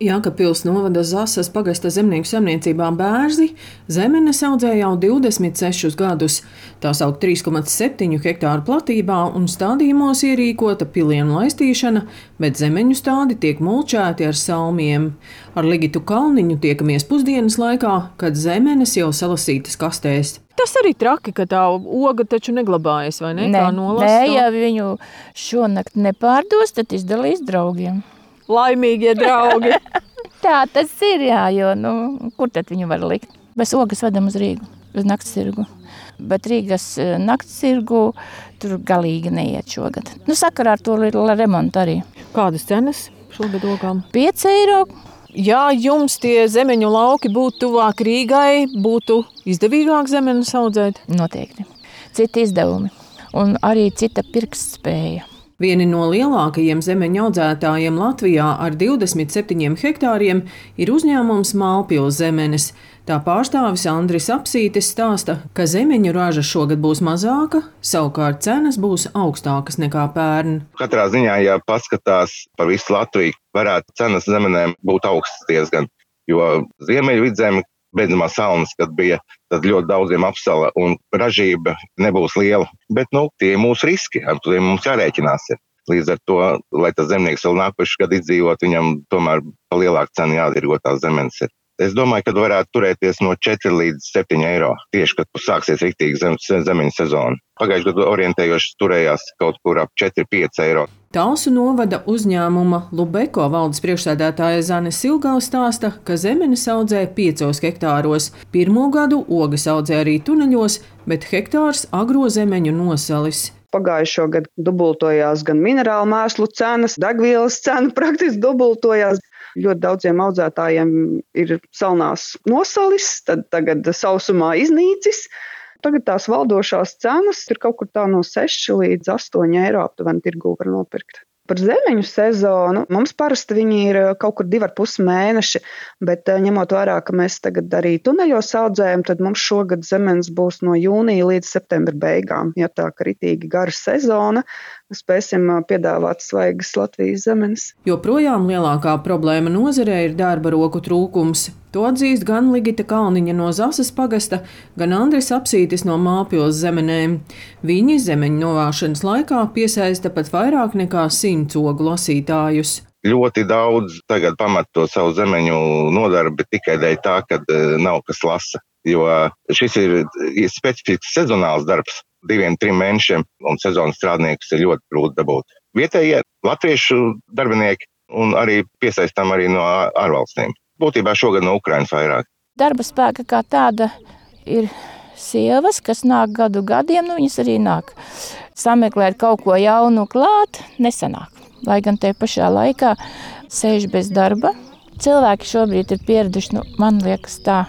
Jākapils novada Zasas pagasta zemnieku saimniecībā bērzi zemenes audzē jau 26 gadus. Tā saukt 3,7 hektāru platībā un stādījumos ierīkota pilienu laistīšana, bet zemeņu stādi tiek mulčēti ar salmiem. Ar Ligitu Kalniņu tiekamies pusdienas laikā, kad zemenes jau salasītas kastēs. Tas arī traki, ka tā oga taču neglabājas, vai ne? Nē, Kā nē, nolasta? ja viņu šonakt nepārdos, tad izdalīs draugiem. Laimīgie draugi! Tā tas ir, jā, jo nu, kur tad viņu var likt? Bez ogas vedam uz Rīgu, uz nakts tirgu. Bet Rīgas eh, nakts tirgu tur galīgi neiet šogad. Nu, sakarā ar to lielu remontu arī. Kādas cenas šogad ogām? 5 eiro. Ja jums tie zemeņu lauki būtu tuvāk Rīgai, būtu izdevīgāk zemenes audzēt? Noteikti. Citi izdevumi un arī cita pirkstspēja. Vieni no lielākajiem zemeņu audzētājiem Latvijā ar 27 hektāriem ir uzņēmums Mālpils zemenes. Tā pārstāvis Andris Apsītis stāsta, ka zemeņu raža šogad būs mazāka, savukārt cenas būs augstākas nekā pērn. Katrā ziņā, ja paskatās par visu Latviju, varētu cenas zemenēm būt augstas diezgan, jo ziemeļvidzeme beidzamā salnas, kad bija, ļoti daudziem apsala un ražība nebūs liela. Bet, nu, tie ir mūsu riski, ar kuriem mums jārēķinās. Ir. Līdz ar to, lai tas zemnieks vēl nākošais gads izdzīvot, viņam tomēr pa lielāku cenu jādirgo tās zemes. Ir. Es domāju, ka varētu turēties no 4 līdz 7 eiro tieši, kad sāksies rīktīgi zem, zemeņu sezona. Pagājušajā gadā orientējoši turējās kaut kur ap 4-5 eiro. Talsu novada uzņēmuma Lubeko valdes priekšsēdētāja Zane Silgala stāsta, ka zemenes audzē 5 hektāros. Pirmo gadu ogas audzē arī tuneļos, bet hektārs agro zemeņu nosalis. Pagājušo gadu dubultojās gan minerālu mēslu cenas, degvielas cena praktiski dubultojās. Ļoti daudziem audzētājiem ir salnās nosalis, tad tagad sausumā iznīcis. Tagad tās valdošās cenas ir kaut kur tā no 6 līdz 8 eiro aptuveni tirgū var nopirkt. Par zemeņu sezonu mums parasti viņi ir kaut kur divi ar pus mēneši, bet ņemot vērā, ka mēs tagad arī tuneļos audzējam, tad mums šogad zemenes būs no jūnija līdz septembra beigām. Ja tā kritīgi gara sezona, spēsim piedāvāt svaigas Latvijas zemenes. Joprojām lielākā problēma nozarē ir darba roku trūkums. To atzīst gan Ligita Kalniņa no Zasas pagasta, gan Andris Apsītis no Māpils zemenēm. Viņi zemeņu novāšanas laikā piesaista pat vairāk nekā simts ogu lasītājus. Ļoti daudz tagad pamat to savu zemeņu nodarbi tikai dēļ tā, ka nav kas lasa. Jo šis ir, ir specifisks sezonāls darbs, diviem, trim mēnešiem, un sezonas strādniekus ir ļoti grūti dabūt. Vietējie latviešu darbinieki un arī piesaistām arī no ārvalstīm. Būtībā šogad no Ukrainas vairāk. Darba spēka kā tāda ir sievas, kas nāk gadu gadiem, nu viņas arī nāk. Sameklēt kaut ko jaunu klāt, nesanāk. Lai gan te pašā laikā sēž bez darba. Cilvēki šobrīd ir pieraduši, nu, man liekas, tā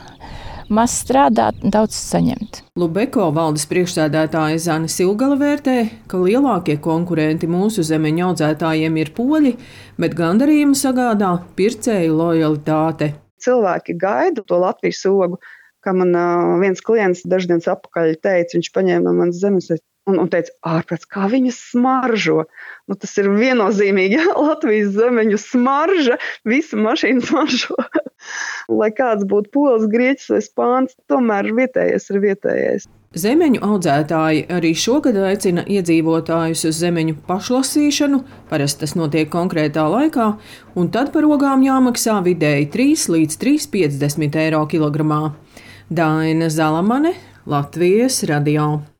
maz strādāt, daudz saņemt. Lubeko valdes priekšsēdētāja Zana Silgala vērtē, ka lielākie konkurenti mūsu zemeņu audzētājiem ir poļi, bet gandarījumu sagādā pircēju lojalitāte. Cilvēki gaida to Latvijas ogu, kā man viens klients daždienas atpakaļ teica, viņš paņēma no manas zemes un, un teica, ārprāts, kā viņas smaržo. Nu, tas ir viennozīmīgi, ja Latvijas zemeņu smarža, visa mašīna smaržo. Lai kāds būtu pols, grieķis vai spāns, tomēr vietējais ir vietējais. Zemeņu audzētāji arī šogad aicina iedzīvotājus uz zemeņu pašlasīšanu, parasti tas notiek konkrētā laikā, un tad par ogām jāmaksā vidēji 3 līdz 3,50 eiro kilogramā. Daina Zalamane, Latvijas radio.